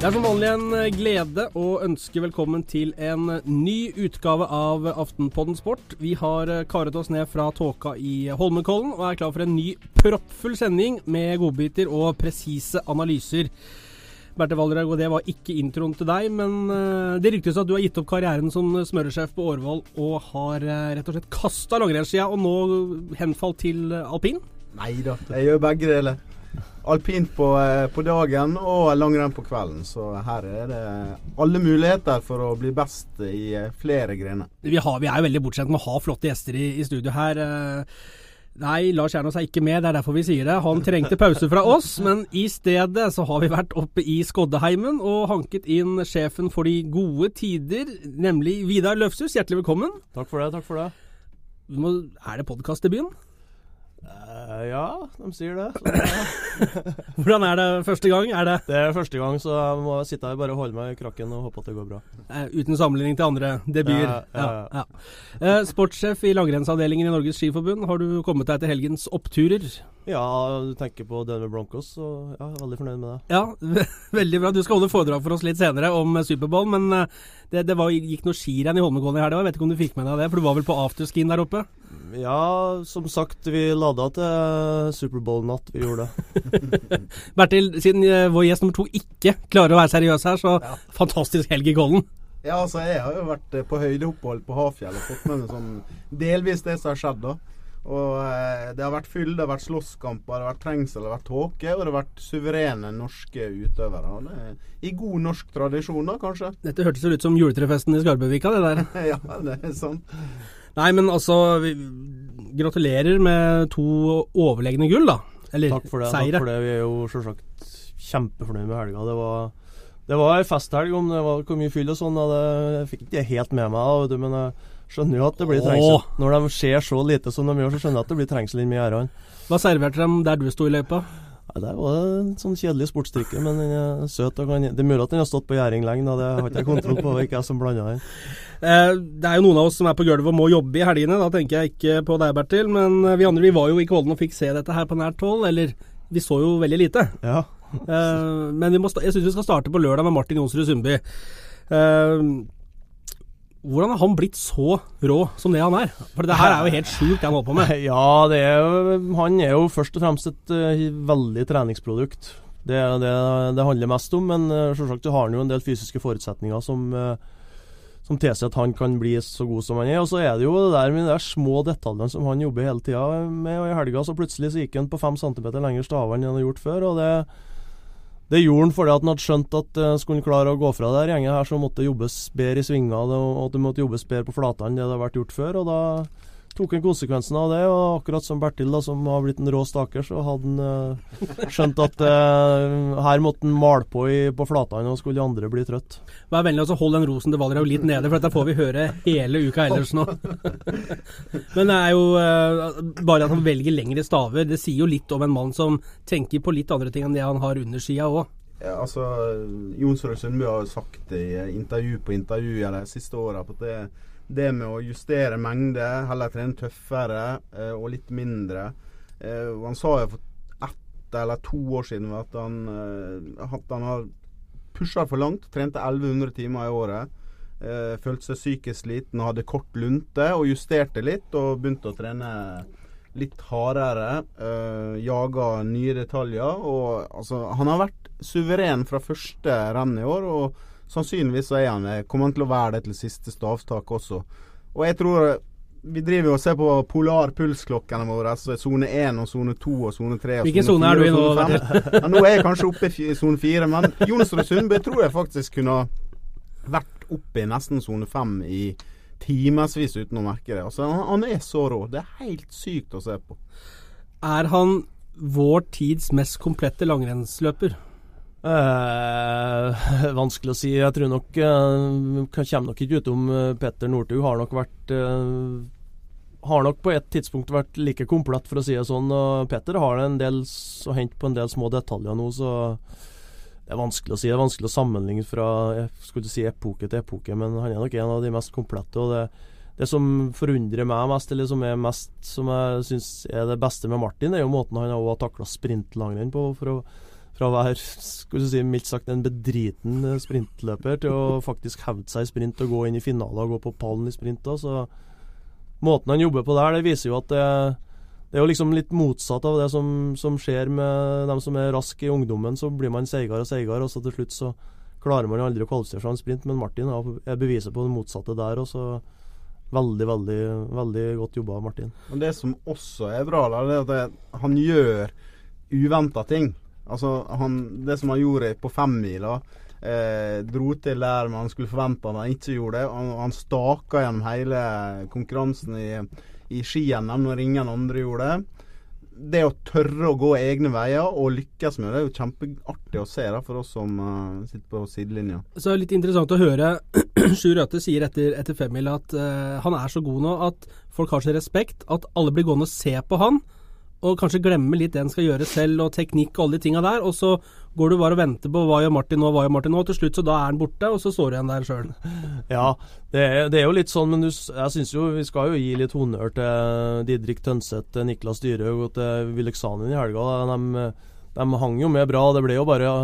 Det er som vanlig en eh, glede å ønske velkommen til en ny utgave av Aftenpodden Sport. Vi har eh, karet oss ned fra tåka i Holmenkollen og er klar for en ny proppfull sending med godbiter og presise analyser. Berthe Valdrag, og det var ikke introen til deg, men eh, det ryktes at du har gitt opp karrieren som smøresjef på Årvoll og har rett og slett kasta langrennsskia og nå henfalt til alpin? Nei da, jeg gjør begge deler alpint på, eh, på, dagen og langrenn på kvelden. Så her er det alle muligheter for å bli best i eh, flere grener. Vi, vi er jo veldig bortskjemt med å ha flotte gjester i, i studio her. Eh, nei, Lars Kjernås er ikke med, det er derfor vi sier det. Han trengte pause fra oss, men i stedet så har vi vært oppe i Skoddeheimen og hanket inn sjefen for de gode tider, nemlig Vidar Løfshus. Hjertelig velkommen. Takk for det. takk for det. Er det podkastdebuten? Uh, ja, de sier det. Hvordan er det første gang? Er det Det er første gang, så jeg må sitte her bare holde meg i krakken og håpe at det går bra. Uh, uten sammenligning til andre debuter. Uh, ja, ja. Uh, sportssjef i langrennsavdelingen i Norges Skiforbund, har du kommet deg til helgens oppturer? Ja, du tenker på Denver Broncos, så ja, jeg er veldig fornøyd med det. Ja, veldig bra. Du skal holde foredrag for oss litt senere om Superbowl, men det, det var, gikk noe skirenn i Holmenkollen i helga. Jeg vet ikke om du fikk med deg det, for du var vel på afterskien der oppe? Ja, som sagt, vi lada til Superbowl-natt. Vi gjorde det. Bertil, siden uh, vår gjest nummer to ikke klarer å være seriøs her, så ja. fantastisk helg i Kollen. Ja, altså jeg har jo vært eh, på høydeopphold på Hafjell og fått med meg sånn delvis det som har skjedd. da. Og eh, Det har vært fyll, det har vært slåsskamper, det har vært trengsel, det har vært tåke, og det har vært suverene norske utøvere. Det er I god norsk tradisjon, da, kanskje. Dette hørtes jo ut som juletrefesten i Skarbøvika, det der. ja, det er sant. Nei, men altså vi, Gratulerer med to overlegne gull, da. Eller takk for det, seire. Takk for det. Vi er jo selvsagt kjempefornøyd med helga. Det var, det var ei festhelg om det var hvor mye fyll og sånn. Jeg fikk ikke det helt med meg, da, men jeg skjønner jo at det blir trengsel. Når de ser så lite som de gjør, så skjønner jeg at det blir trengsel inni gjerdene. Hva serverte de der du sto i løypa? Ja, det var en sånn kjedelig sportsdrikke, men den er søt. Og kan, det er mulig at den har stått på gjæring lenge, da. det har ikke jeg kontroll på. ikke jeg som blanda den. Eh, det er jo noen av oss som er på gulvet og må jobbe i helgene. Da tenker jeg ikke på deg, Bertil. Men eh, vi andre vi var jo i Kollen og fikk se dette her på nært hold. Eller vi så jo veldig lite. Ja. eh, men jeg syns vi skal starte på lørdag med Martin Jonsrud Sundby. Eh, hvordan har han blitt så rå som det han er? For det her er jo helt sjukt, det han holder på med. Ja, er han er jo først og fremst et uh, veldig treningsprodukt. Det er det det handler mest om. Men uh, selvsagt har han jo en del fysiske forutsetninger som, uh, som tilsier at han kan bli så god som han er. Og så er det jo det der med de små detaljene som han jobber hele tida med. Og i helga så plutselig så gikk han på fem centimeter lengre staver enn han har gjort før. og det det gjorde han fordi at han hadde skjønt at uh, skulle han klare å gå fra det her gjengen her, så måtte det jobbes bedre i svinga, og at det måtte jobbes bedre på flatene enn det hadde vært gjort før. og da tok han konsekvensen av det, og akkurat som Bertil, da, som har blitt en rå staker, så hadde han uh, skjønt at uh, her måtte han male på i, på flatene, og skulle de andre bli trøtt. Vær vennlig og hold den rosen til Valderhaug litt nede, for dette får vi høre hele uka ellers nå. Men det er jo uh, bare at han velger lengre staver. Det sier jo litt om en mann som tenker på litt andre ting enn det han har under skia òg. Ja, altså, Jonsrud Sundby har jo sagt i intervju på intervju de siste åra at det er det med å justere mengde, heller trene tøffere eh, og litt mindre. Eh, han sa jo for ett eller to år siden at han, eh, at han har pusha for langt. Trente 1100 timer i året. Eh, følte seg psykisk sliten, hadde kort lunte og justerte litt. Og begynte å trene litt hardere. Eh, jaga nye detaljer. Og altså, han har vært suveren fra første renn i år. og Sannsynligvis så han, eh, kommer han til å være det til siste stavtak også. Og jeg tror eh, vi driver jo og ser på polarpulsklokkene våre. Altså sone 1 og sone 2 og sone 3. Hvilken sone er du i nå? Ja, nå er jeg kanskje oppe i sone 4, men Jonsrud Sundby tror jeg faktisk kunne vært oppe i nesten sone 5 i timevis uten å merke det. Altså, han, han er så rå. Det er helt sykt å se på. Er han vår tids mest komplette langrennsløper? Eh, vanskelig å si. Jeg tror nok eh, Kommer nok ikke utom eh, Petter Northug har nok vært eh, Har nok på et tidspunkt vært like komplett, for å si det sånn. Og Petter har en del å hente på en del små detaljer nå, så det er vanskelig å si. Det er vanskelig å sammenligne fra jeg skulle si epoke til epoke, men han er nok en av de mest komplette. og det det som forundrer meg mest, eller som mest Som jeg syns er det beste med Martin, er jo måten han har takla sprintlangrenn på. For å, fra å være skal si, mildt sagt en bedriten sprintløper til å faktisk hevde seg i sprint og gå inn i finalen og gå på pallen i sprint. Da, så Måten han jobber på der, det viser jo at det, det er jo liksom litt motsatt av det som, som skjer med dem som er raske i ungdommen. Så blir man seigere og seigere, og så til slutt så klarer man aldri å kvalifisere seg en sprint. Men Martin er beviset på det motsatte der. og så Veldig, veldig veldig godt jobba Martin. Og Det som også er bra, det er at han gjør uventa ting. Altså, han, Det som han gjorde på femmila, eh, dro til der man skulle forvente at han ikke gjorde det. Han, han staka gjennom hele konkurransen i, i ski-NM når ingen andre gjorde det det å tørre å gå egne veier og lykkes med det, er jo kjempeartig å se da, for oss som uh, sitter på sidelinja. Så litt interessant å høre Sjur Røthe sier etter, etter femmila at uh, han er så god nå at folk har så respekt at alle blir gående og se på han og kanskje glemme litt det en skal gjøre selv, og teknikk og alle de tinga der. Og så går du bare og venter på hva gjør Martin nå, hva gjør Martin nå. Og til slutt så da er han borte, og så står du igjen der sjøl. Ja, det er, det er, jo litt sånn, men du, jeg syns jo vi skal jo gi litt honnør til Didrik Tønseth, til Niklas Dyrhaug og til Vileksanen i helga. De, de, hang jo med bra. Det ble jo bare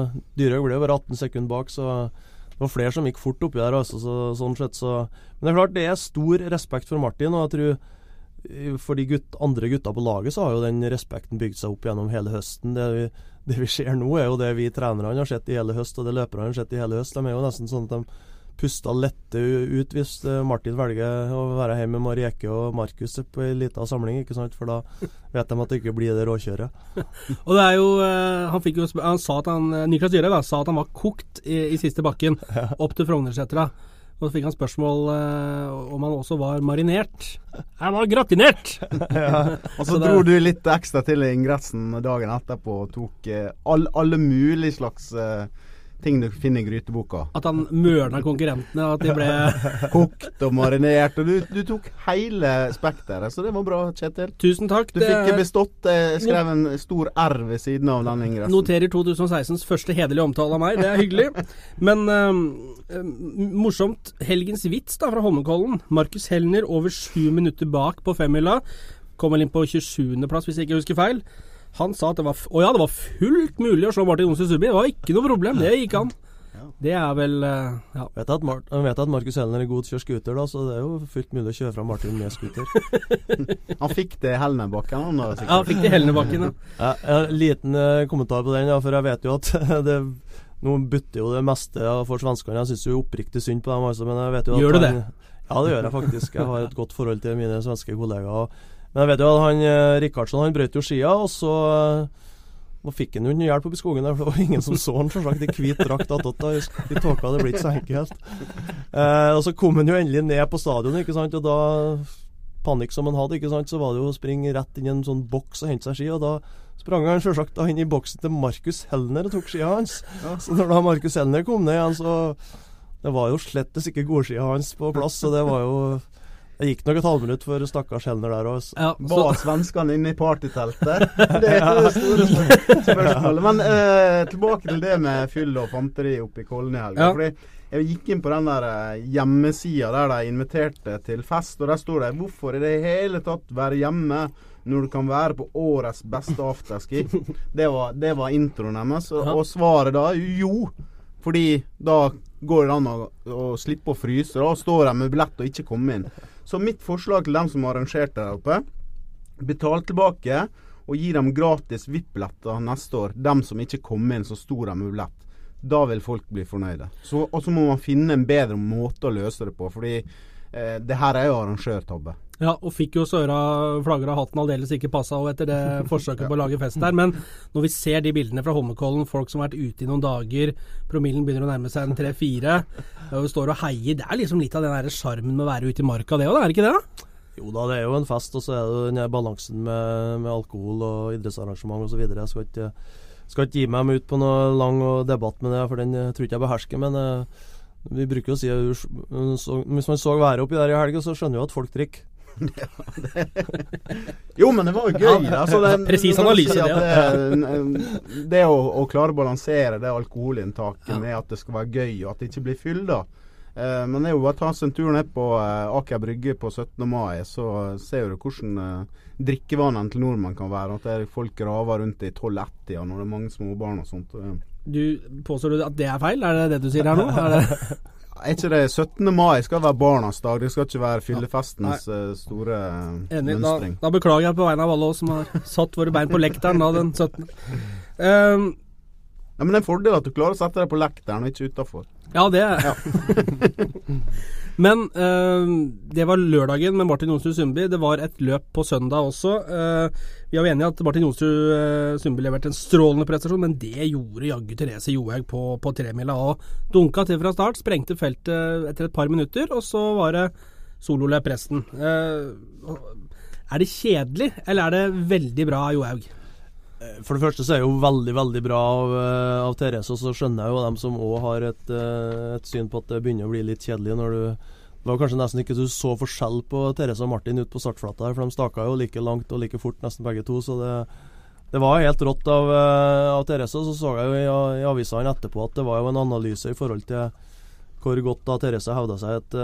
Dyrhaug ble jo bare 18 sekunder bak, så det var flere som gikk fort oppi der, altså, så, sånn sett. Så. Men det er klart, det er stor respekt for Martin, og jeg tror for de gutt, andre gutta på laget så har jo den respekten bygd seg opp gjennom hele høsten. Det vi, det vi ser nå, er jo det vi trenerne har sett i hele høst, og det løperne har sett i hele høst. De er jo nesten sånn at de puster lette ut hvis eh, Martin velger å være hjemme med Marieke og Markus på ei lita samling, ikke sant? for da vet de at det ikke blir det råkjøret. og det er jo, eh, Han fikk jo, han sa at han, Niklas Dyrhaug sa at han var kokt i, i siste bakken, opp til Frognersetra. Og så fikk han spørsmål uh, om han også var marinert. Jeg var gratinert! ja. Og så dro du litt ekstra til i ingressen dagen etterpå og tok uh, all, alle mulige slags uh, ting du finner i gryteboka. At han mørna konkurrentene, at de ble Kokt og marinert. Og du, du, tok hele spekteret, så det var bra, Kjetil. Tusen takk. Du fikk bestått. Jeg skrev en stor R ved siden av den ingressen. Noterer 2016s første hederlige omtale av meg, det er hyggelig. Men um, morsomt. Helgens vits da fra Holmenkollen. Markus Helner over sju minutter bak på femmila. Kom vel inn på 27.-plass, hvis jeg ikke husker feil. Han sa at det var, å ja, det var fullt mulig å slå Martin Johnsen Subi. Det var ikke noe problem, det gikk an. Det er vel uh, ja. Vet at Mar vet at Markus Helner er god til å kjøre scooter, da, så det er jo fullt mulig å kjøre fra Martin med scooter. han fikk det i Helnebakken, han da? Ja, han fikk det i Helnebakken, ja. ja. En liten uh, kommentar på den, ja, for jeg vet jo at det nå butter jo det meste for svenskene. Jeg syns jo oppriktig synd på dem, altså, men jeg vet jo at Gjør du det? ja, det gjør jeg faktisk. Jeg har et godt forhold til mine svenske kollegaer. Men jeg vet jo at han eh, Rikardsson han brøt jo skia, og så og fikk han jo ikke hjelp oppe i skogen der, for det var ingen som så han selvsagt i hvit drakt attåt i tåka. Det blir ikke så enkelt. Eh, og så kom han jo endelig ned på stadionet, ikke sant, og da panikk som han hadde, ikke sant, så var det jo å springe rett inn i en sånn boks og hente seg ski. og da sprang han selvsagt inn i boksen til Markus Helner og tok skia hans. Så når da Markus Helner kom ned igjen, så Det var jo slettes ikke godskia hans på plass, så det var jo det gikk nok et halvminutt for stakkars Helner der òg. Ja, Var svenskene inne i partyteltet? Det er det store spørsmålet. Men eh, tilbake til det med fyll og fanteri oppe i Kollen i helga. Ja. jeg gikk inn på den der eh, hjemmesida der de inviterte til fest, og der står det 'Hvorfor i det hele tatt være hjemme når du kan være på årets beste afterski?' Det var, det var introen deres. Og, og svaret da jo. Fordi da går det an å, å slippe å fryse. Da står de med billett og ikke komme inn. Så mitt forslag til dem som arrangerte der oppe, betal tilbake og gi dem gratis VIP-billetter neste år. Dem som ikke kom inn, så sto de med billett. Da vil folk bli fornøyde. Og så må man finne en bedre måte å løse det på. Fordi eh, det her er jo arrangørtabbe. Ja, og fikk jo Søra flagger av hatten aldeles ikke passa og etter det forsøket på å lage fest der. Men når vi ser de bildene fra Holmenkollen, folk som har vært ute i noen dager, promillen begynner å nærme seg en tre-fire, og vi står og heier, det er liksom litt av den der sjarmen med å være ute i marka, det òg, er det ikke det? da? Jo da, det er jo en fest, og så er det den balansen med, med alkohol og idrettsarrangement osv. Jeg skal ikke, skal ikke gi meg ut på noe lang debatt med det, for den tror ikke jeg behersker. Men eh, vi bruker jo å si at hvis man så været oppi der i helga, så skjønner jo at folk drikker. jo, men det var jo gøy. Altså, det, Presis analyse, det. Det, det å, å, klare å balansere det alkoholinntaket ja. med at det skal være gøy, og at det ikke blir fyll. Eh, men det er jo bare å ta seg en tur ned på eh, Aker Brygge på 17. mai, så ser du hvordan eh, drikkevanene til nordmenn kan være. At det er folk graver rundt i 12-1-tida når det er mange småbarn og sånt. Du Påstår du at det er feil? Er det det du sier her nå? Er det Er ikke det 17. mai skal være barnas dag? Det skal ikke være fyllefestens ja. store Enig. mønstring. Da, da, beklager jeg på vegne av alle oss som har satt våre bein på lekteren da den 17. Um, ja, men det er en fordel at du klarer å sette deg på lekteren og ikke utafor. Ja, det er ja. Men uh, det var lørdagen med Martin Jonsrud Sundby. Det var et løp på søndag også. Uh, vi er enige at Martin Jonsrud uh, Sundby leverte en strålende prestasjon, men det gjorde jaggu Therese Johaug på, på tremila. Og dunka til fra start, sprengte feltet etter et par minutter, og så var det sololøp resten. er det kjedelig, eller er det veldig bra Johaug? Eh, for det første så er det jo veldig veldig bra av, eh, av Therese, og så skjønner jeg jo dem som òg har et, eh, et, syn på at det begynner å bli litt kjedelig. når du Det var kanskje nesten ikke du så forskjell på Therese og Martin ute på startflata her, for de staka jo like langt og like fort, nesten begge to. Så det, det var helt rått av, av Therese. Så så jeg jo i, i avisene etterpå at det var jo en analyse i forhold til hvor godt da Therese hevda seg et,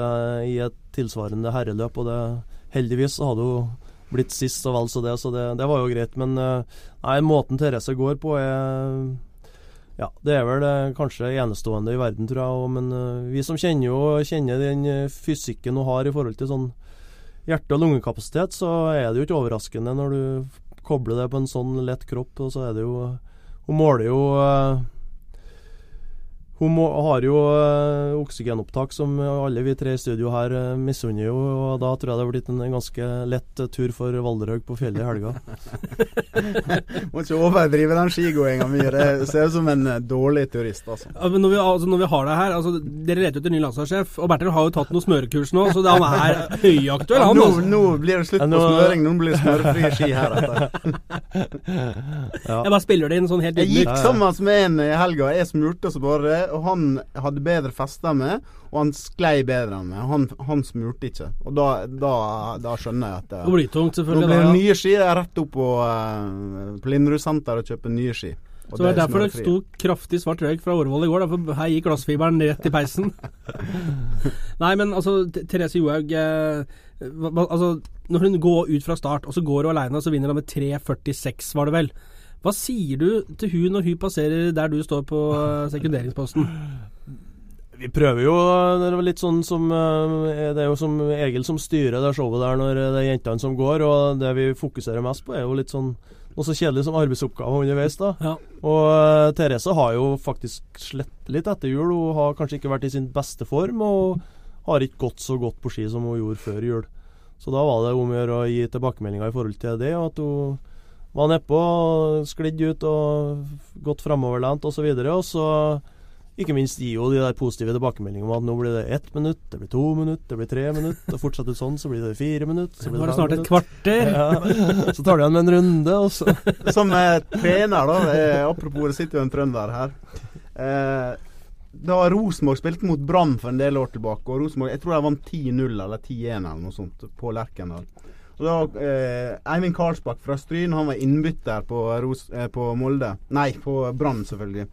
i et tilsvarende herreløp. Og det heldigvis hadde hun blitt sist og vel så det, så det, det, var jo greit. Men eh, nei, måten Therese går på er ja, det er vel eh, kanskje enestående i verden, tror jeg. Men uh, vi som kjenner jo kjenner den fysikken hun har i forhold til sånn hjerte- og lungekapasitet, så er det jo ikke overraskende når du kobler det på en sånn lett kropp. Og så er det jo Hun måler jo hun må, har jo øh, oksygenopptak som alle vi tre i studio her øh, misunner jo, og da tror jeg det har blitt en ganske lett tur for Valderhaug på fjellet i helga. må ikke overdrive den skigåinga mi. Det ser ut som en dårlig turist, altså. Ja, men når vi, altså, når vi, har det her altså, Dere leter etter ny landslagssjef, og Bertil har jo tatt noen smørekurs nå, så han er høyaktuell, han. Nå, altså. nå, blir det slutt på smøring, nå blir det smørefrie ski her etter. ja. Jeg bare spiller det inn sånn helt ydmykt. Jeg gikk sammen med en i helga, jeg smurte så bare og han hadde bedre fester med, og han sklei bedre enn meg. Han, han smurte ikke. Og da, da, da skjønner jeg at det, blir tungt, selvfølgelig. Nå blir det nye ski. Jeg er rett opp på, uh, på Linderud senter og kjøper nye ski. Og så det er derfor det sto kraftig svart røyk fra Årvoll i går. Derfor her gikk glassfiberen rett i peisen. Nei, men altså, Therese Johaug eh, altså, Når hun går ut fra start, og så går hun alene, så vinner hun med 3,46, var det vel. Hva sier du til hun når hun passerer der du står på eh, sekunderingsposten? Vi prøver jo Det er litt sånn som eh, Det er jo som Egil som styrer det showet der når det er jentene som går, og det vi fokuserer mest på, er jo litt sånn noe så kjedelig som arbeidsoppgaver underveis. da. Ja. Og uh, Therese har jo faktisk slett litt etter jul. Hun har kanskje ikke vært i sin beste form, og har ikke gått så godt på ski som hun gjorde før jul. Så da var det om å gjøre å gi tilbakemeldinger i forhold til det, og at hun var nedpå, sklidd ut og gått framoverlent osv. Og, så og så ikke minst gir jo de der positive tilbakemeldingene om at nå blir det ett minutt, det blir to minutt, det blir tre minutt, Og fortsetter sånn, så blir det fire minutt, Så blir det, det snart et kvarter. Ja. Så tar du igjen med en runde, og så Som eh, trener, da. Eh, apropos, det sitter jo en trønder her. Eh, da Rosenborg spilte mot Brann for en del år tilbake, og Rosenborg, jeg tror de vant 10-0 eller 10-1 eller noe sånt på Lerkendal. Og da eh, Eivind Karlsbakk fra Stryn han var innbytter på, Ros, eh, på Molde. Nei, på Brann, selvfølgelig.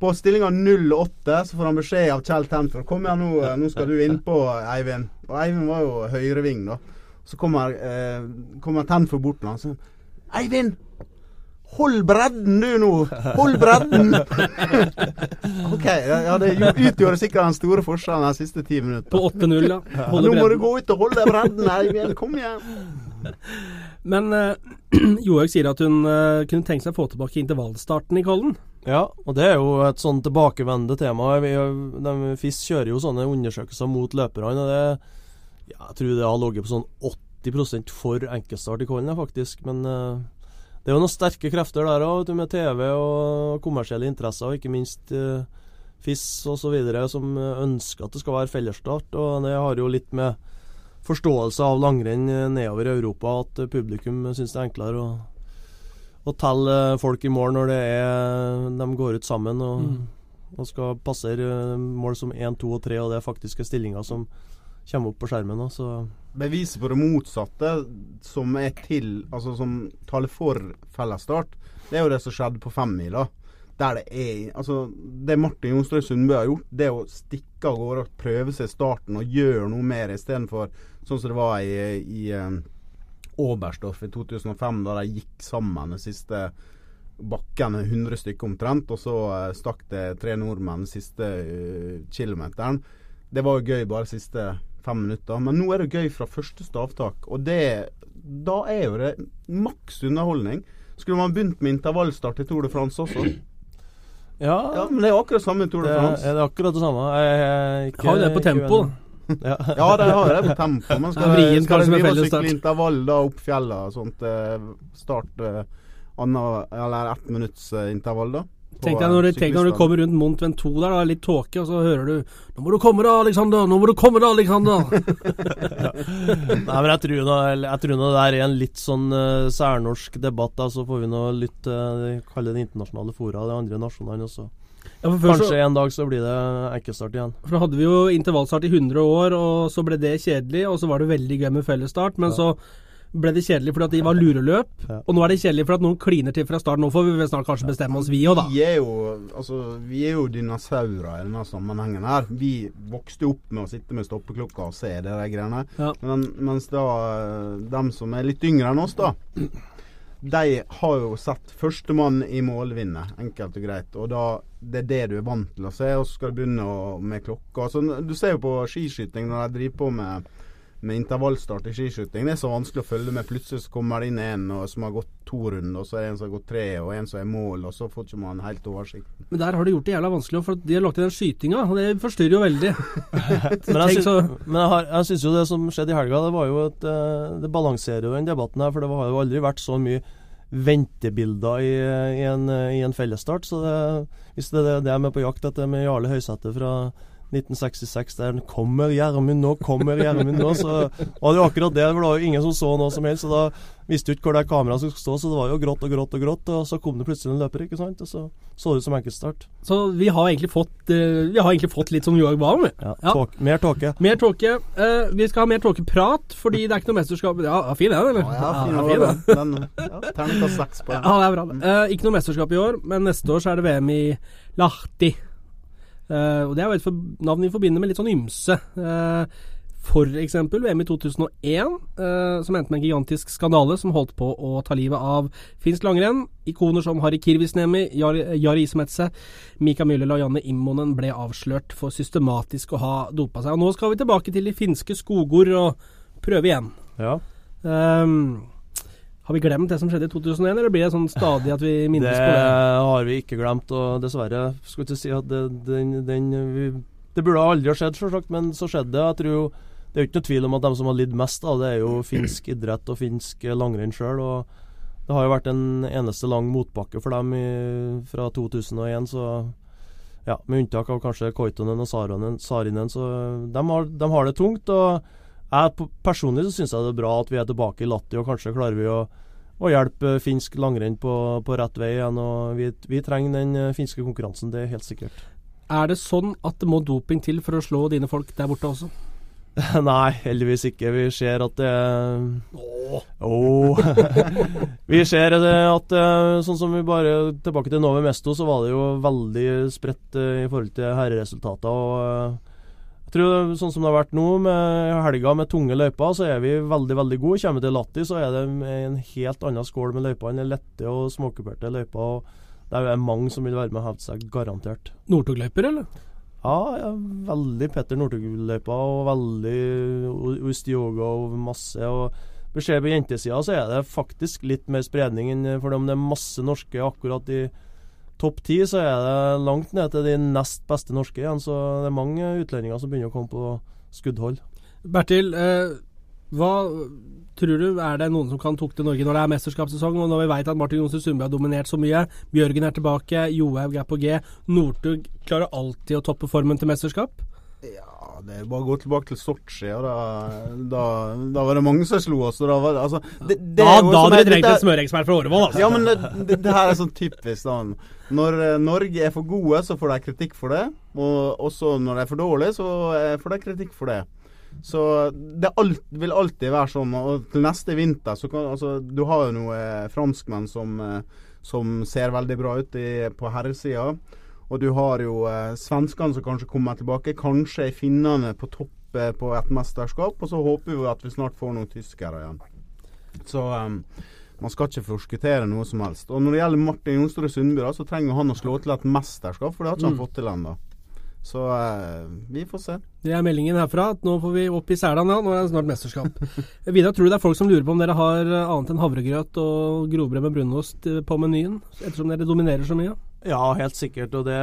På stillinga 08 så får han beskjed av Kjell Temfer Kom igjen, nå, eh, nå skal du innpå, Eivind. Og Eivind var jo høyreving, da. Så kommer, eh, kommer Tenfor bort til han og sier Eivind! Hold bredden du nå! Hold bredden! ok, ja, det utgjorde sikkert den store forskjellen de siste ti minuttene. På 8-0, ja. Holde nå må du gå ut og holde bredden, Eivind. Kom igjen. Men uh, Johaug sier at hun uh, kunne tenke seg å få tilbake intervallstarten i Kollen. Ja, og det er jo et sånn tilbakevendende tema. FIS kjører jo sånne undersøkelser mot løperne. og det, ja, Jeg tror det har ligget på sånn 80% for enkeltstart i Kollen, faktisk. Men uh, det er jo noen sterke krefter der òg, med TV og kommersielle interesser, og ikke minst uh, FIS osv., som ønsker at det skal være fellesstart. Og det har jo litt med forståelse av langrenn nedover i Europa at publikum syns det er enklere å å telle folk i mål når det er, de går ut sammen og, mm. og skal passere eh, mål som 1, 2 og 3, og det er faktiske stillinger som kommer opp på skjermen. Så. Beviset på det motsatte, som er til Altså som taler for fellesstart, det er jo det som skjedde på femmila. Der det er Altså, det Martin Jonstrøy Sundbø har gjort, det å stikke av gårde og prøve seg i starten og gjøre noe mer istedenfor sånn som det var i, i eh, Oberstdorf i 2005, da de gikk sammen de siste bakkene, 100 stykker omtrent. Og så uh, stakk det tre nordmenn siste uh, kilometeren. Det var jo gøy bare siste fem minutter. Men nå er det gøy fra første stavtak. Og det, da er jo det maks underholdning. Skulle man begynt med intervallstart i Tour de France også? Ja, ja men det er akkurat samme Tour de France. Det er akkurat det samme. Jeg, jeg, ikke, Har jo det på tempo, ja. ja, de har det på tempo. Men skal, ja, skal de drive og sykle intervall da opp fjellet og sånt? Eh, start eh, anna, eller ett minutts eh, intervall, da? Tenk deg når, du, tenk når du kommer rundt Mont Ventoux der, da, litt tåke, og så hører du 'Nå må du komme da, Alexander! Nå må du komme da, Alexander!' ja. Nei, men jeg tror, nå, jeg tror nå det er en litt sånn uh, særnorsk debatt. Da, så får vi nå lytte uh, kalle det internasjonale fora, de andre nasjonene også. Ja, Kanskje så, en dag så blir det enkeltstart igjen. For Da hadde vi jo intervallstart i 100 år, og så ble det kjedelig. Og så var det veldig gøy med fellesstart, men ja. så ble det kjedelig fordi at de var lureløp. Ja. Og nå er det kjedelig fordi at noen kliner til fra start. Nå får vi snart kanskje bestemme oss, vi òg, da. Vi er jo, altså, vi er jo dinosaurer i denne sammenhengen her. Vi vokste opp med å sitte med stoppeklokka og se det de greiene. Ja. Men, mens da dem som er litt yngre enn oss, da de har jo sett førstemann i mål vinne, enkelt og greit. Og da, det er det du er vant til å se, og så skal du begynne å, med klokka. Så, du ser jo på skiskyting når de driver på med med intervallstart i skiskyting. Det er så vanskelig å følge med. Plutselig så kommer det inn en som har gått to runder, og så er det en som har gått tre, og en som er mål, og så får ikke man helt oversikt. Men der har de gjort det jævla vanskelig, for de har lagt inn den skytinga, og det forstyrrer jo veldig. men jeg, sy men jeg, har, jeg syns jo det som skjedde i helga, det var jo et uh, Det balanserer jo den debatten her, for det har jo aldri vært så mye ventebilder i, i, en, i en fellesstart. Så det, hvis det er det jeg er med på jakt etter med Jarle Høysæter fra 1966 der 'Kommer Gjermund nå, kommer Gjermund nå', så var det jo akkurat det. For det var jo ingen som så noe som helst. Så da visste du ikke hvor det kameraet skulle stå, så det var jo grått og grått og grått. Og så kom det plutselig en løper, ikke sant. Og så så det ut som enkeltstart. Så vi har egentlig fått, uh, vi har egentlig fått litt som Joag ba om, ja, ja. Tåk, mer tåke. Mer tåke. Uh, vi skal ha mer tåkeprat, fordi det er ikke noe mesterskap Ja, fin den, eller? Ja, fin, ja, fin den. den ja, Terningkast seks på den. Ja, det er bra. Uh, ikke noe mesterskap i år, men neste år så er det VM i Lahti. Uh, og Det er jo et navn vi forbinder med litt sånn ymse. For eksempel VM i 2001, uh, som endte med en gigantisk skandale som holdt på å ta livet av finsk langrenn. Ikoner som Harry Kirvisnemi, Jari, Jari Ismetse, Mika Myhrel og Janne Immonen ble avslørt for systematisk å ha dopa seg. Og Nå skal vi tilbake til de finske skogord og prøve igjen. Ja. Um, har vi glemt det som skjedde i 2001, eller blir det sånn stadig at vi minnes det på det? Det har vi ikke glemt, og dessverre skulle ikke si at det, den, den vi, Det burde aldri ha skjedd, selvsagt, men så skjedde det. Jeg tror Det er jo ikke noe tvil om at de som har lidd mest av det, er jo finsk idrett og finsk langrenn sjøl. Det har jo vært en eneste lang motbakke for dem i, fra 2001, så ja, med unntak av kanskje Koitonen og Sarinen, så de har, de har det tungt. og jeg, personlig så syns jeg det er bra at vi er tilbake i Latti, og kanskje klarer vi å, å hjelpe finsk langrenn på, på, rett vei igjen. og vi, vi, trenger den eh, finske konkurransen, det er helt sikkert. Er det sånn at det må doping til for å slå dine folk der borte også? Nei, heldigvis ikke. Vi ser at det Åh. Oh. vi ser at eh, sånn som vi bare Tilbake til Nove Mesto, så var det jo veldig spredt eh, i forhold til herreresultater. og jeg tror Sånn som det har vært nå, med helga med tunge løyper, så er vi veldig veldig gode. Kommer til Latti, så er det en helt annen skål med løyper enn lette og småkuperte løyper. og Det er mange som vil være med og hevde seg, garantert. Northug-løyper, eller? Ja, ja, veldig Petter Northug-løyper, og veldig Ustioga og masse. og vi ser på jentesida så er det faktisk litt mer spredning enn for om det er masse norske akkurat i topp ti, så er det langt ned til de nest beste norske igjen. Så det er mange utlendinger som begynner å komme på skuddhold. Bertil, eh, hva tror du er det noen som kan tukte Norge når det er mesterskapssesong, og når vi vet at Martin Johnsen Sundby har dominert så mye, Bjørgen er tilbake, Johaug er på G, Northug klarer alltid å toppe formen til mesterskap? Ja, det er bare å gå tilbake til Sotsji, og da, da, da var det mange som slo oss. og Da var altså, det, det Da da hadde er- dere trengt en smøreekspert fra Årevoll, altså. Ja, men det, det, det her er sånn typisk sånn Når eh, Norge er for gode, så får de kritikk for det. Og også når de er for dårlige, så eh, får de kritikk for det. Så det alt, vil alltid være sånn. Og til neste vinter så kan altså, Du har jo noen franskmenn som, eh, som ser veldig bra ut i, på herresida. Og du har jo eh, svenskene som kanskje kommer tilbake. Kanskje er finnene på topp eh, på et mesterskap. Og så håper vi at vi snart får noen tyskere igjen. Så um, man skal ikke forskuttere noe som helst. Og når det gjelder Martin Jonsrud Sundby, da, så trenger han å slå til et mesterskap, for det har ikke han Mm. fått til ennå. Så eh, vi får se. Det er meldingen herfra at nå får vi opp i Sæland, ja. Nå er det snart mesterskap. Vidar, tror du det er folk som lurer på om dere har eh, annet enn havregrøt og grovbrød med brunost eh, på menyen? Ettersom dere dominerer så mye? Ja, helt sikkert. Og det,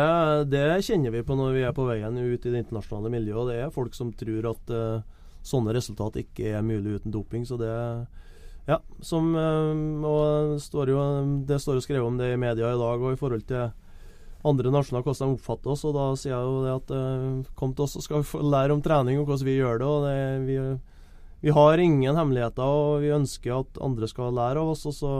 det kjenner vi på når vi er på veien ut i det internasjonale miljøet. og Det er folk som tror at uh, sånne resultat ikke er mulig uten doping. Så det Ja, som eh, Og står jo, det står jo skrevet om det i media i dag og i forhold til andre nasjoner, hvordan de oppfatter oss. Og da sier jeg jo det at eh, kom til oss, så skal lære om trening og hvordan vi gjør det. og det, vi, vi har ingen hemmeligheter, og vi ønsker at andre skal lære av oss. og så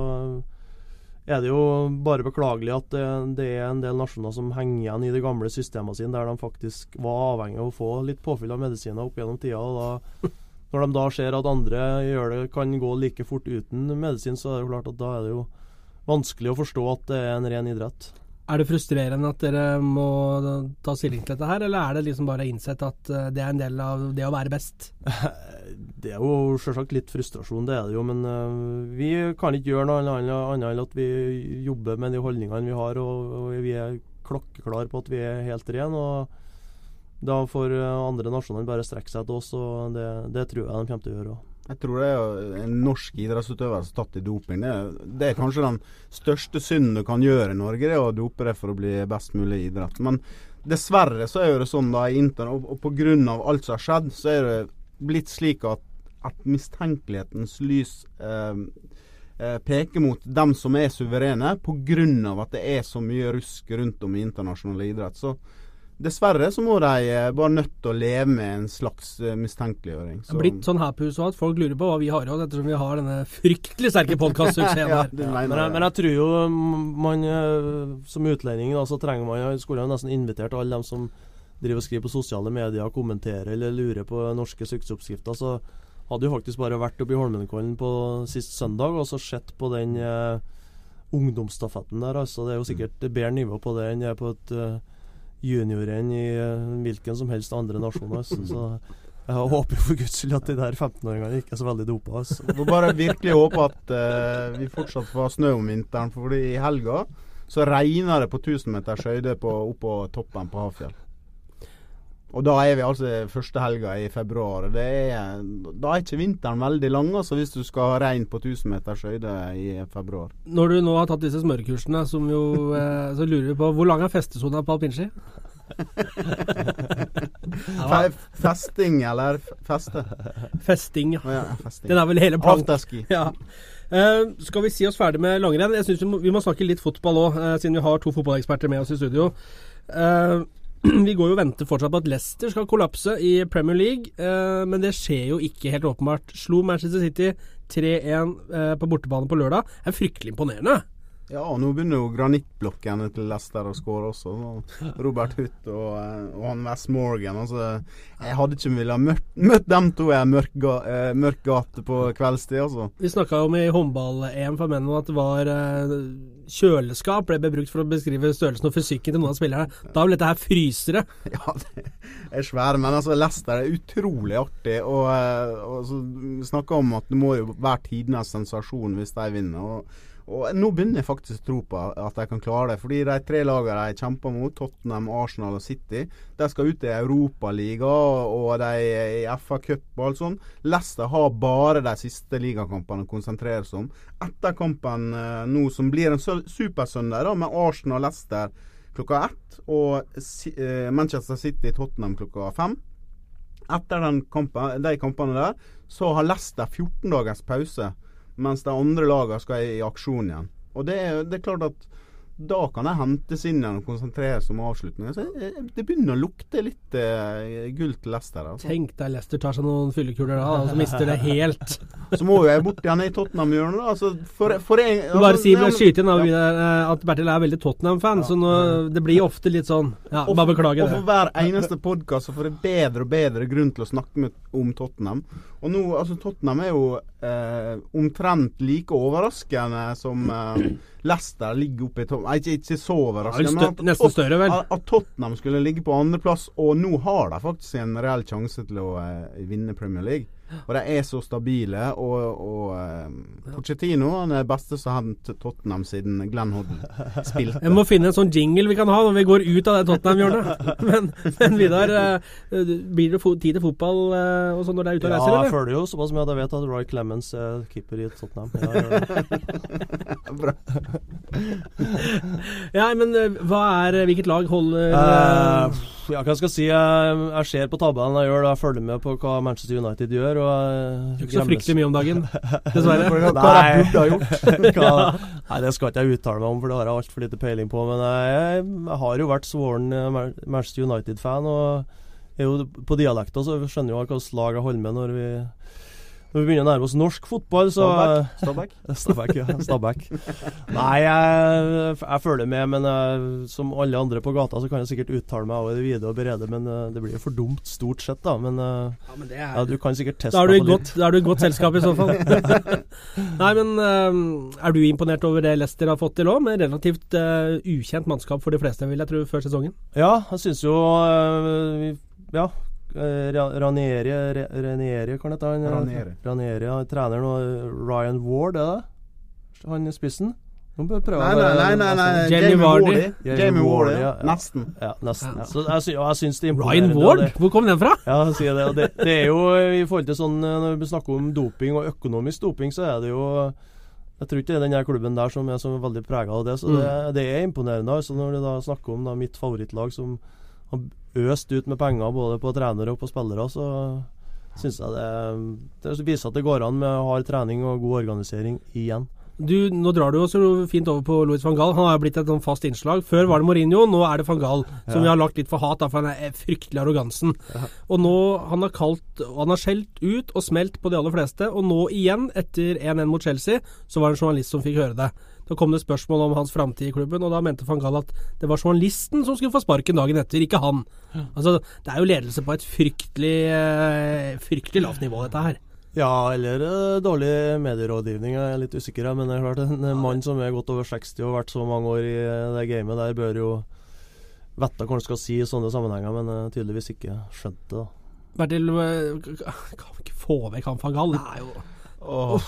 er det jo bare beklagelig at det, det er en del nasjoner som henger igjen i de gamle systemene sine, der de faktisk var avhengig av å få litt påfyll av medisiner opp gjennom tida. og da, Når de da ser at andre gjør det, kan gå like fort uten medisin, så er det jo klart at da er det jo vanskelig å forstå at det er en ren idrett. Er det frustrerende at dere må ta stilling til dette her, eller er det liksom bare innsett at eh, det er en del av det å være best? Det er jo selvsagt litt frustrasjon, det er det jo. Men øh, vi kan ikke gjøre noe annet enn at vi jobber med de holdningene vi har, og, og vi er klokkeklare på at vi er helt rene. og Da får øh, andre nasjoner bare strekke seg til oss, og det, det tror jeg de kommer til å gjøre. også. Jeg tror det er en norsk idrettsutøver som er tatt i doping. Det, det er kanskje den største synden du kan gjøre i Norge, det å dope deg for å bli best mulig i idrett. Men dessverre så er det sånn da i intern, og, og pga. alt som har skjedd, så er det blitt slik at, at mistenkelighetens lys eh, eh, peker mot dem som er suverene, pga. at det er så mye rusk rundt om i internasjonal idrett. Så dessverre så må de eh, bare nødt til å leve med en slags mistenkeliggjøring. mistenkeliggjøring. Det er blitt sånn òg at folk lurer på hva vi har i oss, ettersom vi har denne fryktelig sterke podkastsuksessen ja, her. Ja, men, jeg, men jeg tror jo mm, man øh, som utlending da, så trenger man skulle jo nesten invitert alle dem som driver og skriver på sosiale medier, kommenterer eller lurer på norske suksessoppskrifter. Så hadde jo faktisk bare vært oppe i Holmenkollen på sist søndag og så sett på den eh, ungdomsstafetten der. altså Det er jo sikkert bedre nivå på det enn det er på et øh, juniorrenn i øh, hvilken som helst andre nasjon. Så jeg håper for guds skyld at de der 15-åringene ikke er så veldig dopa. Altså. Får bare virkelig håpe at uh, vi fortsatt får ha snø om vinteren, for i helga så regner det på 1000 meters høyde på, oppå toppen på Hafjell. Og da er vi altså første helga i februar. Det er, da er ikke vinteren veldig lang, altså, hvis du skal ha regn på 1000 meters høyde i februar. Når du nå har tatt disse smørekursene, som jo, eh, så lurer vi på hvor lang er festesona på alpinski? Ja, Festing, eller feste? festing, ja. Ja, festing. Den er vel hele planken. Afterski. Ja. Uh, skal vi si oss ferdig med langrenn? Jeg synes vi, må, vi må snakke litt fotball òg, siden vi har to fotballeksperter med oss i studio. Eh, vi går jo og venter fortsatt på at Leicester skal kollapse i Premier League, eh, men det skjer jo ikke helt åpenbart. Slo Manchester City 3-1 eh, på bortebane på lørdag. Det er fryktelig imponerende. Ja, og nå begynner jo granittblokkene til Leicester å skåre også. Så Robert Hutt og, eh, og han West Morgan. Altså, jeg hadde ikke villet møtt, møtt dem to i mørk, ga, eh, mørk gate på kveldstid, altså. Vi snakka om i håndball-EM for menn at det var eh, kjøleskap ble brukt for å beskrive størrelsen og fysikken til noen av spillerne. Da ble dette her frysere. Ja, det er svære. Men altså, Leicester er utrolig artig. Og, og så snakka om at det må jo være tidenes sensasjon hvis de vinner. Og, Og nå begynner jeg faktisk å tro på at de kan klare det. Fordi de tre lagene de kjemper mot, Tottenham, Arsenal og City, de skal ut i Europaligaen og de er i FA Cup og alt sånt. Leicester har bare de siste ligakampene å konsentrere seg om. Etter kampen eh, nå som blir en supersøndag da, med Arsenal og Leicester klokka ett, og eh, Manchester City-Tottenham klokka fem. Etter kampen, de kampene der, så har Leicester 14 dagers pause, mens de andre lagene skal i, aksjon igjen. Og det, er- det er klart at da kan jeg hentes inn og konsentreres om avslutningen. Så jeg, det begynner å lukte litt eh, gull til Leicester. Altså. Tenk deg Leicester tar seg noen fyllekuler da, og så mister det helt. Så må jo jeg bort igjen i Tottenham-hjørnet, da. Altså, for, for en, altså, bare si, ja, men- skyte inn da, Vidar, eh, at Bertil er veldig Tottenham-fan, så nå, det blir ofte litt sånn Ja, Og bare beklager det. Og for hver eneste podkast får jeg bedre og bedre grunn til å snakke med, om Tottenham. Og nå, altså Tottenham er jo eh, omtrent like overraskende som eh, Leicester ligger oppe i toppen. Ikke, ikke så overraskende. vel men at større, vel. At, at Tottenham skulle ligge på andreplass, og nå har de faktisk en reell sjanse til å eh, vinne Premier League. Og de er så stabile, og, og eh, Pochettino han er beste som har hendt Tottenham siden Glenn Hodden spilte. Jeg må finne en sånn jingle vi kan ha når vi går ut av det Tottenham-hjørnet. Men, men Vidar, eh, blir det fo tid til fotball eh, og sånn når du er ute og Ja, reiser, jeg eller? følger jo såpass mye at jeg vet at Roy Clemens er keeper i Tottenham. Ja, ja. Bra. Ja, men eh, hva er Hvilket lag holder uh, eh, ja, hva skal jeg si? Jeg, jeg ser på tabellen jeg gjør, jeg følger med på hva Manchester United gjør. Og jeg Ikke så fryktelig mye om dagen, dessverre. Hva, Nei, det skal ikke jeg uttale meg om, for det har jeg altfor lite peiling på. Men jeg, jeg har jo vært svoren eh, Manchester United-fan, og er jo på dialekta så skjønner jo hva slags lag jeg holder med når vi når vi begynner å nærme oss norsk fotball, så Stabæk. Stabæk, ja. Stabæk. Nei, jeg, jeg følger med, men jeg, som alle andre på gata så kan jeg sikkert uttale meg over det vide og berede, men eh, det blir jo for dumt stort sett, da. Men, eh, Ja, men det ja, er du kan sikkert teste da er, du meg på godt, da er du i godt selskap i så fall. Nei, men eh, er du imponert over det Leicester har fått til òg, med relativt uh, ukjent mannskap for de fleste, vil jeg tro, før sesongen? Ja, jeg syns jo uh, vi- Ja. Eh, Ranieri, Ranieri hva heter han, eh, Ranieri. Ranieri ja, treneren og Ryan Ward, er det? Han i spissen? Nå Nei, nei, nei, nei, nei. Jamie Wardy. Jamie Wardy, ja. ja. Nesten. Ja, nesten. Ja. Så jeg, sy og jeg syns det Ryan Ward? det- Hvor kom den fra? Ja, sier det. Det, det er jo i forhold til sånn eh, Når vi snakker om doping og økonomisk doping, så er det jo Jeg tror ikke det er den her klubben der som er så veldig prega av det. Så det, det er imponerende. Altså når du da snakker om da mitt favorittlag som har øst ut med penger både på trenere og på spillere, så syns jeg det, det viser at det går an med hard trening og god organisering igjen. Du, Nå drar du oss fint over på Louis van Gaal. Han har blitt et sånn fast innslag. Før var det Mourinho, nå er det van Gaal. Som vi har lagt litt for hat, da, for han er fryktelig arrogansen. Og nå, Han har kalt han har skjelt ut og smelt på de aller fleste. Og nå igjen, etter 1-1 mot Chelsea, så var det en journalist som fikk høre det. Da kom det spørsmål om hans framtid i klubben, og da mente van Gaal at det var journalisten som skulle få sparken dagen etter, ikke han. Altså, Det er jo ledelse på et fryktelig, eh, fryktelig lavt nivå, dette her. Ja, eller uh, dårlig medierådgivning. Jeg er litt usikker, men det er klart en ja. mann som er godt over 60 og har vært så mange år i eh, det gamet der, bør jo vite hva han skal si i sånne sammenhenger, men uh, tydeligvis ikke skjønt det. da. Bertil, eh, kan vi ikke få vekk han fra Gall? Det er jo Oh.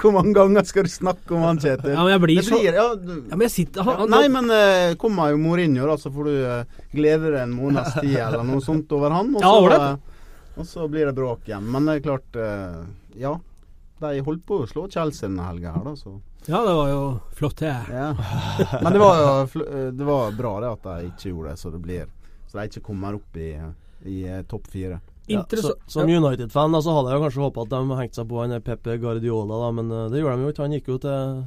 Hvor mange ganger skal du snakke om han, Kjetil? Ja, men jeg blir det så blir, ja, du, Ja, men jeg sitter han, han, Nei, men uh, kommer jo Mourinho, da, så får du uh, glede deg en måneds tid eller noe sånt over han. Og Ja, så, ålreit. Og så blir det bråk igjen. Men det er klart eh, Ja. De holdt på å slå Chelsea denne helga her, da, så Ja, det var jo flott, det. ja. Men det var jo eh, Det var bra det at de ikke gjorde det, så det blir Så de ikke kommer opp i, i eh, topp fire. Ja, så, som United-fan da, så hadde jeg jo kanskje håpa at de hengte seg på han Pepe Guardiola, da, men det gjorde de jo ikke. Han gikk jo til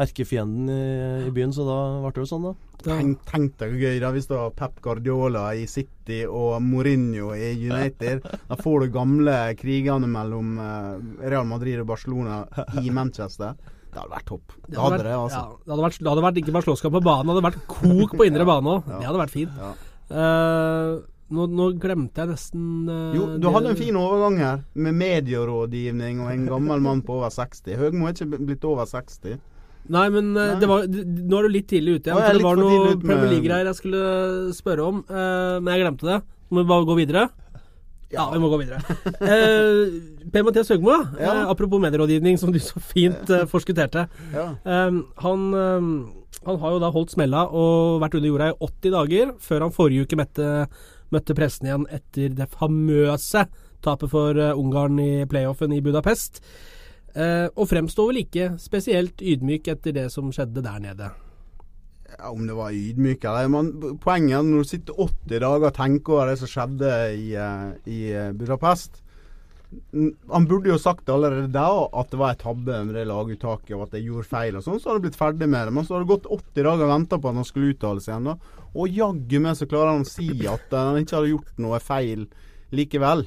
erkefienden i, i byen, så da ble det jo sånn, da. Tenk, tenk deg hvor gøy da hvis det var Pep Guardiola i City og Mourinho i United. Da får du gamle krigene mellom eh, Real Madrid og Barcelona i Manchester. Det hadde vært topp. Det hadde vært, det, altså. Ja, det, hadde vært, det hadde vært ikke bare slåsskamp på banen, det hadde vært kok på indre bane òg. Det hadde vært fint. Ja. Uh, nå, nå glemte jeg nesten uh, Jo, du det- hadde en fin overgang her, med medierådgivning og en gammel mann på over 60. Høgmo er ikke blitt over 60. Nei, men eh, Nei. det var, nå er du litt tidlig ute igjen. For det var noe med- Premier League-greier jeg skulle spørre om, uh, men jeg glemte det. Må vi bare gå videre? Ja, vi må gå videre. uh, Per-Mathias Høgmo. Ja. uh, apropos medierådgivning, som du så fint uh, forskutterte. Ja. Eh, han, eh, han har jo da holdt smella og vært under jorda i 80 dager, før han forrige uke møtte, møtte pressen igjen etter det famøse tapet for Ungarn i playoffen i Budapest. Eh, og fremstår vel ikke spesielt ydmyk etter det som skjedde der nede. Ja, om det var ydmyk eller men Poenget er når du sitter 80 dager og tenker over det som skjedde i, eh, i eh, Budapest Han burde jo sagt allerede da at det var en tabbe med det laguttaket, og at jeg gjorde feil og sånn. Så hadde det blitt ferdig med det. Men så har det gått 80 dager og venta på at han skulle uttale seg igjen. da. Og jaggu meg så klarer han å si at han ikke hadde gjort noe feil likevel.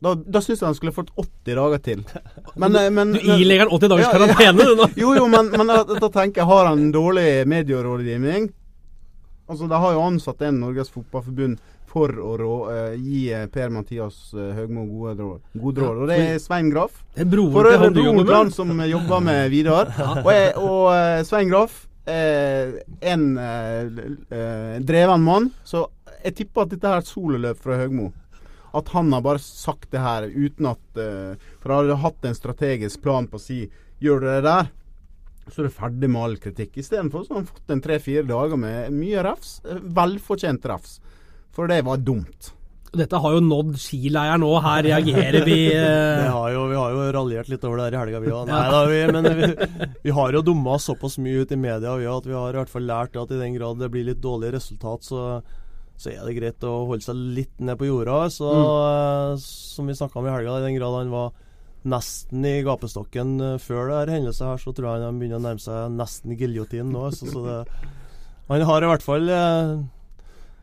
Da, da syns jeg han skulle fått 80 dager til. Men, eh, men, Du ilegger han 80 dagers Ja, karantene, du nå. jo, jo, men, men da, da tenker jeg, har han dårlig medierådgivning? Altså, De har jo ansatt en Norges Fotballforbund for å rå, uh, gi eh, Per-Mathias uh, Høgmo gode råd, gode råd. Og det er Svein Graff. For øvrig broren til han som jobber med Vidar. Og, jeg, og uh, Svein Graff, eh, en eh, eh, dreven mann. Så jeg tipper at dette er et sololøp fra Høgmo. At han har bare sagt det her uten at uh, For han hadde hatt en strategisk plan på å si Gjør du det der, så er du ferdig med all kritikk. Istedenfor så har han fått en tre-fire dager med mye refs. eh, Velfortjent refs. For det var dumt. Dette har jo nådd skileieren nå. Her reagerer vi. Det eh, har jo, vi har jo raljert litt over det her i helga, vi òg. Nei da, vi, men vi, vi har jo dumma oss såpass mye ut i media vi, at vi har i hvert fall lært at i den grad det blir litt dårlig resultat, så, så er det greit å holde seg litt ned på jorda. Så mm. Som vi snakka om i helga, i den grad han var nesten i gapestokken eh, før det her hendelsen her, så tror jeg han begynner å nærme seg nesten giljotin nå. Så, så det, han har i hvert fall eh,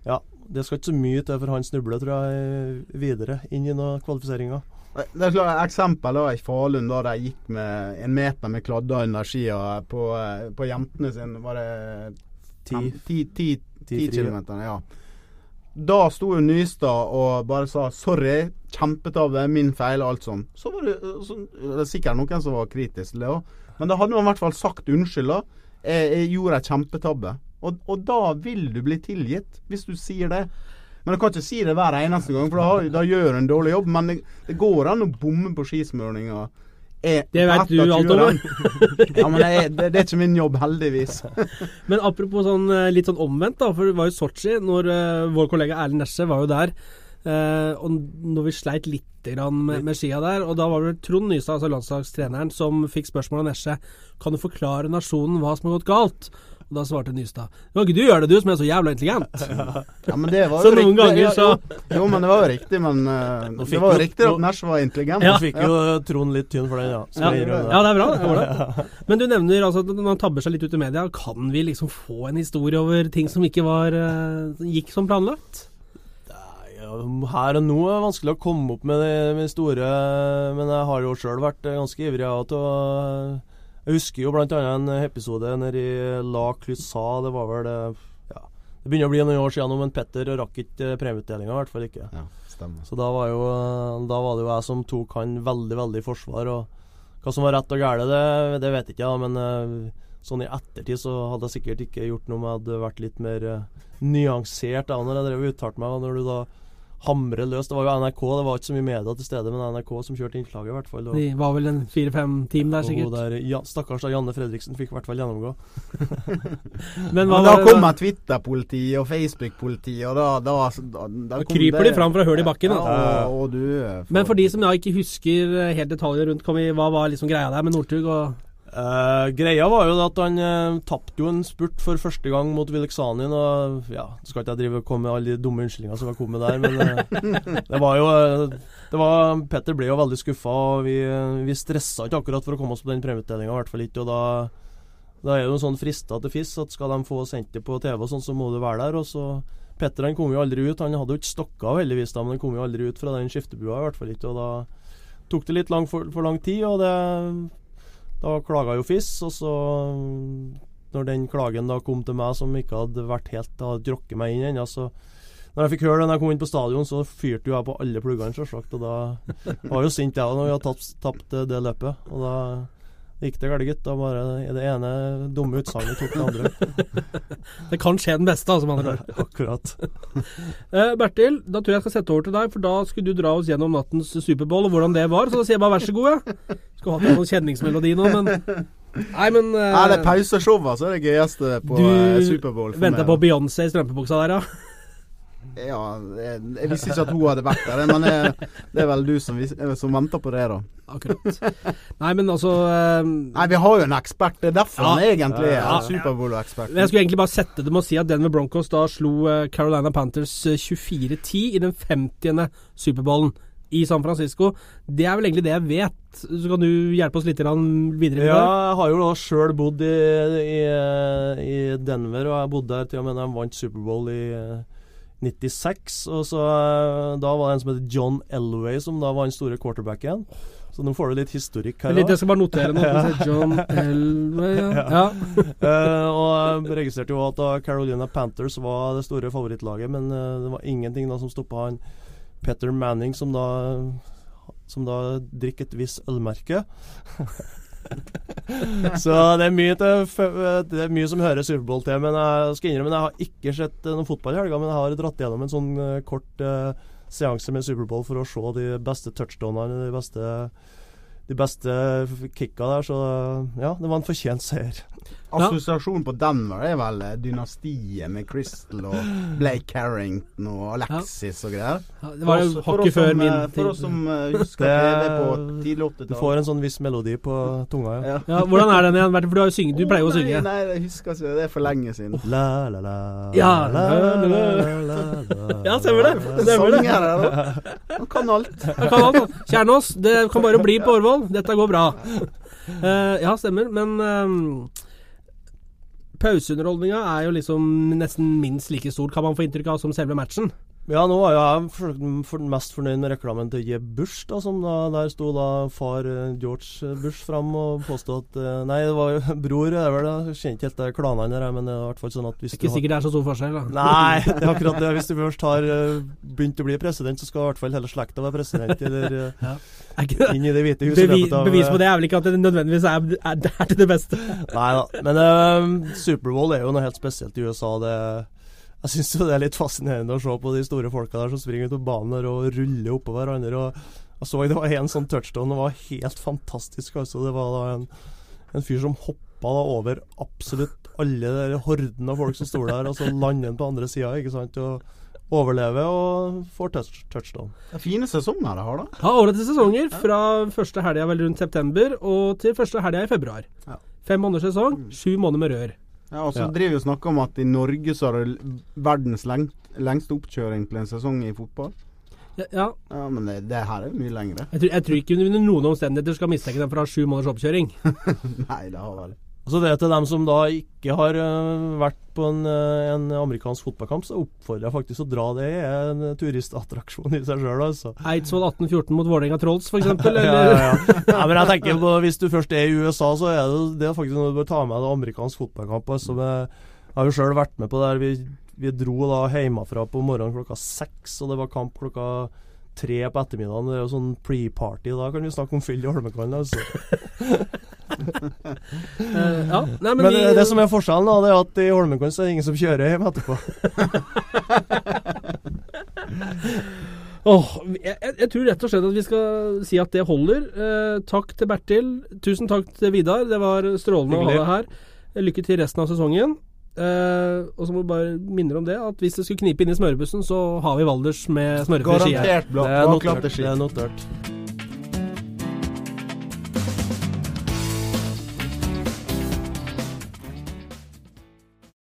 Ja, det skal ikke så mye til for han snubler, tror jeg, videre inn i noen kvalifiseringer. Det er klart eksempel da i Falun, da de gikk med en meter med kladder under skia på, eh, på jentene sine. Var det Ti. fem- ti, ti, Ti ti fri, ja. Da sto jo Nystad og bare sa 'sorry, kjempetabbe, min feil', alt sånn. Så var det, så, det er sikkert noen som var kritisk til det òg. Men da hadde man i hvert fall sagt unnskyld, da. Jeg, jeg gjorde en kjempetabbe. Og, og da vil du bli tilgitt, hvis du sier det. Men du kan ikke si det hver eneste gang, for da, da gjør du en dårlig jobb. Men det, det går an å bomme på skismøringa. Det vet du alt om, Ja, men det er, det, er ikke min jobb, heldigvis. Men apropos sånn eh, litt sånn omvendt, da. For det var jo Sotsji, når uh, vår kollega Erlend Nesje var jo der. Uh, og når vi sleit litt med, med skia der, og da var det Trond Nystad, altså landslagstreneren, som fikk spørsmål av Nesje Kan du forklare nasjonen hva som har gått galt. Og da svarte Nystad Kan ikke du gjøre det, du som er så jævla intelligent? Ja, men det var Så jo noen riktig. ganger Ja, så- jo, jo, men det var jo riktig. Men uh, det var jo riktig at Nash var intelligent. Nå fikk jo Trond litt tynn for den, ja. Ja, Skal ja, det er bra. det var det. Men du nevner altså at han tabber seg litt ut i media, kan vi liksom få en historie over ting som ikke var uh, gikk som planlagt? Her og nå er det vanskelig å komme opp med de, med store Men jeg har jo sjøl vært eh, ganske ivrig av til å Jeg husker jo annet en episode nede i La Clusa. Det var vel Ja, det begynner å bli noen år siden men Petter rakk ikke eh, premieutdelinga, i hvert fall ikke. Ja, stemmer. Så da var, jo, da var det jo jeg som tok han veldig, veldig i forsvar. Og hva som var rett og galt, det, det vet ikke jeg, men eh, sånn i ettertid så hadde jeg sikkert ikke gjort noe om jeg hadde vært litt mer eh, nyansert da når jeg drev og uttalte meg. Og når du da hamrer løs Det var jo NRK, det var ikke så mye media til stede, men NRK som kjørte innslaget, i hvert fall. Og, De var vel en fire-fem team der, sikkert. der, ja, stakkars da, Janne Fredriksen fikk i hvert fall gjennomgå. Men hva Men da var det kommer Twitter-politiet og Facebook-politiet, og da, da, da, da Da kryper det- de fram fra hull i bakken. Ja, og, og du Men for de som da ikke husker eh, helt detaljer rundt, kan vi, hva var liksom greia der med Northug og Eh, greia var jo at han uh, tapte jo en spurt for første gang mot Vileksanin. Og ja, skal ikke jeg drive og komme med alle de dumme unnskyldningene som jeg kom med der, men uh, det var jo det var, Petter ble jo veldig skuffa, og vi, vi stressa ikke akkurat for å komme oss på den premieutdelinga, i hvert fall ikke. Og da, da er det jo en sånn frista til fiss at skal de få sendt det på TV, og sånn, så må du være der. Og så Petter han kom jo aldri ut. Han hadde jo ikke stokka av heldigvis, da, men han kom jo aldri ut fra den skiftebua, i hvert fall ikke. Og da tok det litt lang for, for lang tid, og det da klaga jo FIS, og så mm, Når den klagen da kom til meg, som ikke hadde vært helt hadde drukket meg inn ennå, så Når jeg fikk høre den jeg kom inn på stadion, så fyrte jo jeg på alle pluggene, selvsagt. Og da var jo sint, jeg òg, når vi hadde tapt, tapt det løpet. Og da Det gikk det galt, gitt. Da bare det ene dumme utsagnet tok det andre. Det kan skje den beste, altså. med andre ord. Akkurat. Eh, Bertil, da tror jeg jeg skal sette over til deg, for da skulle du dra oss gjennom nattens Superbowl og hvordan det var. Så da sier jeg bare vær så god, ja. Skulle hatt en sånn kjenningsmelodi nå, men Nei, men uh, Nei, det er pauseshowet som er det gøyeste på Du eh, Superbowl. Du venter meg. på Beyoncé i strømpebuksa der, ja. Ja, jeg, jeg visste ikke at hun hadde vært der, men det, det er vel du som, vis- eh, som venter på det, da. Akkurat. Nei, men altså um, Nei, vi har jo en ekspert. Det er derfor Ja. han egentlig er Ja. Superbowl-ekspert. Jeg skulle egentlig bare sette det med å si at Denver Broncos da slo eh, Carolina Panthers eh, 24-10 i den 50. Superbowlen i San Francisco. Det er vel egentlig det jeg vet. Så kan du hjelpe oss litt grann videre? Ja, jeg har jo da sjøl bodd i, i, i Denver, og jeg bodde der til og med da de vant Superbowl i eh, 96. Og så eh, Da var det en som het John Elway som da var den store quarterbacken. Så nå får du litt historikk her. Litt, jeg skal bare notere nå. John Elway, ja. ja. uh, og jeg registrerte jo at da Carolina Panthers var det store favorittlaget, men uh, det var ingenting da som stoppa han Peter Manning, som da Som da drikker et visst ølmerke. Så det er mye til, Det er mye som hører Superbowl til. Men jeg skal innrømme jeg har ikke sett noen noe fotball i helga, men jeg har dratt gjennom en sånn eh, kort uh, seanse med Superbowl for å se de beste touchdownene, de beste de beste kicka der, så ja, det var en fortjent seier. Assosiasjonen på Denver er vel eh, dynastiet med Crystal og Blake Carrington og Alexis og greier. Ja, Det var jo hakket før min tid. For oss som eh, husker Det- det på tidlig Du 80-tall. får en sånn viss melodi på tunga, ja. ja. ja, Hvordan er den igjen? For du, har jo synget, du pleier jo å synge. Nei, nei, jeg husker ikke. Det er for lenge siden. La, la, la, Ja, la, la, la, la. la, la, Ja, stemmer det. Stemmer det. Han kan alt. Han kan alt. Kjernås, det kan bare bli på Årvoll. Dette går bra. Eh, ja, stemmer. Men uh, pauseunderholdninga er jo liksom nesten minst like stor, kan man få inntrykk av, som selve matchen. Ja, nå var jeg mest fornøyd med reklamen til Jeb Bush, da, som da, der sto da far eh, George Bush fram og påstod at eh, Nei, det var jo bror, det er vel det. Jeg kjenner ikke helt det klanene der, men det er i hvert fall sånn at hvis Ikke du har sikkert det er så stor forskjell, da. Nei, det er akkurat det. Hvis du først har eh, begynt å bli president, så skal i hvert fall hele slekta være president, eller eh, Er ikke det? inn i Det hvite huset. i Bevi, av, bevis på eh, det er vel ikke at det nødvendigvis er, er, det er til det beste. Nei da. Men uh, Superbowl er jo noe helt spesielt i USA. Det, jeg syns det er litt fascinerende å se på de store folka der som springer ut på banen og ruller oppå hverandre. Og jeg så det var en sånn touchdown, det var helt fantastisk. Altså. Det var da en, en fyr som hoppa da over absolutt alle de horden av folk som sto der, og så lander han på andre sida, ikke sant. Og overlever og får touch, touchdown. Det er fine sesonger de har, da. Ja, årets sesonger fra første helga vel rundt september og til første helga i februar. Ja. Fem måneders sesong, sju måneder med rør. Ja, og så Ja. driver vi og snakker om at i Norge så har det verdens lengt, lengste oppkjøring til en sesong i fotball. Ja, ja. Ja, men det, det her er jo mye lengre. Jeg, tror, jeg tror ikke under noen omstendigheter skal mistenke dem for å ha sju måneders oppkjøring. Nei, det har vel Og så det til dem som da ikke har øh, vært på en, øh, en amerikansk fotballkamp, så oppfordrer jeg faktisk å dra. Det er en turistattraksjon i seg sjøl, altså. Eidsvoll 1814 mot Vålerenga Trolls, f.eks. ja, ja, ja. ja, men jeg tenker på Hvis du først er i USA, så er det, det er faktisk noe du bør ta med deg amerikansk fotballkamp. Altså, jeg har jo sjøl vært med på det. Vi, vi dro da hjemmefra på morgenen klokka seks, og det var kamp klokka tre på ettermiddagen. Det er jo sånn pre-party. Da kan vi snakke om fyll i Holmenkollen. Altså. Eh, ja. Nei, men, Men vi, det, det som er forskjellen, da, det er at i Holmenkollen så er det ingen som kjører hjem etterpå. Åh, jeg, jeg, tror rett og slett at vi skal si at det holder. Eh, takk til Bertil. Tusen takk til Vidar. Det var strålende Hyggelig. å ha deg her. Lykke til resten av sesongen. Eh, og så må vi bare minne om det at hvis det skulle knipe inn i smørebussen, så har vi Valders med smørefri ski her. Garantert er notert. Det er notert.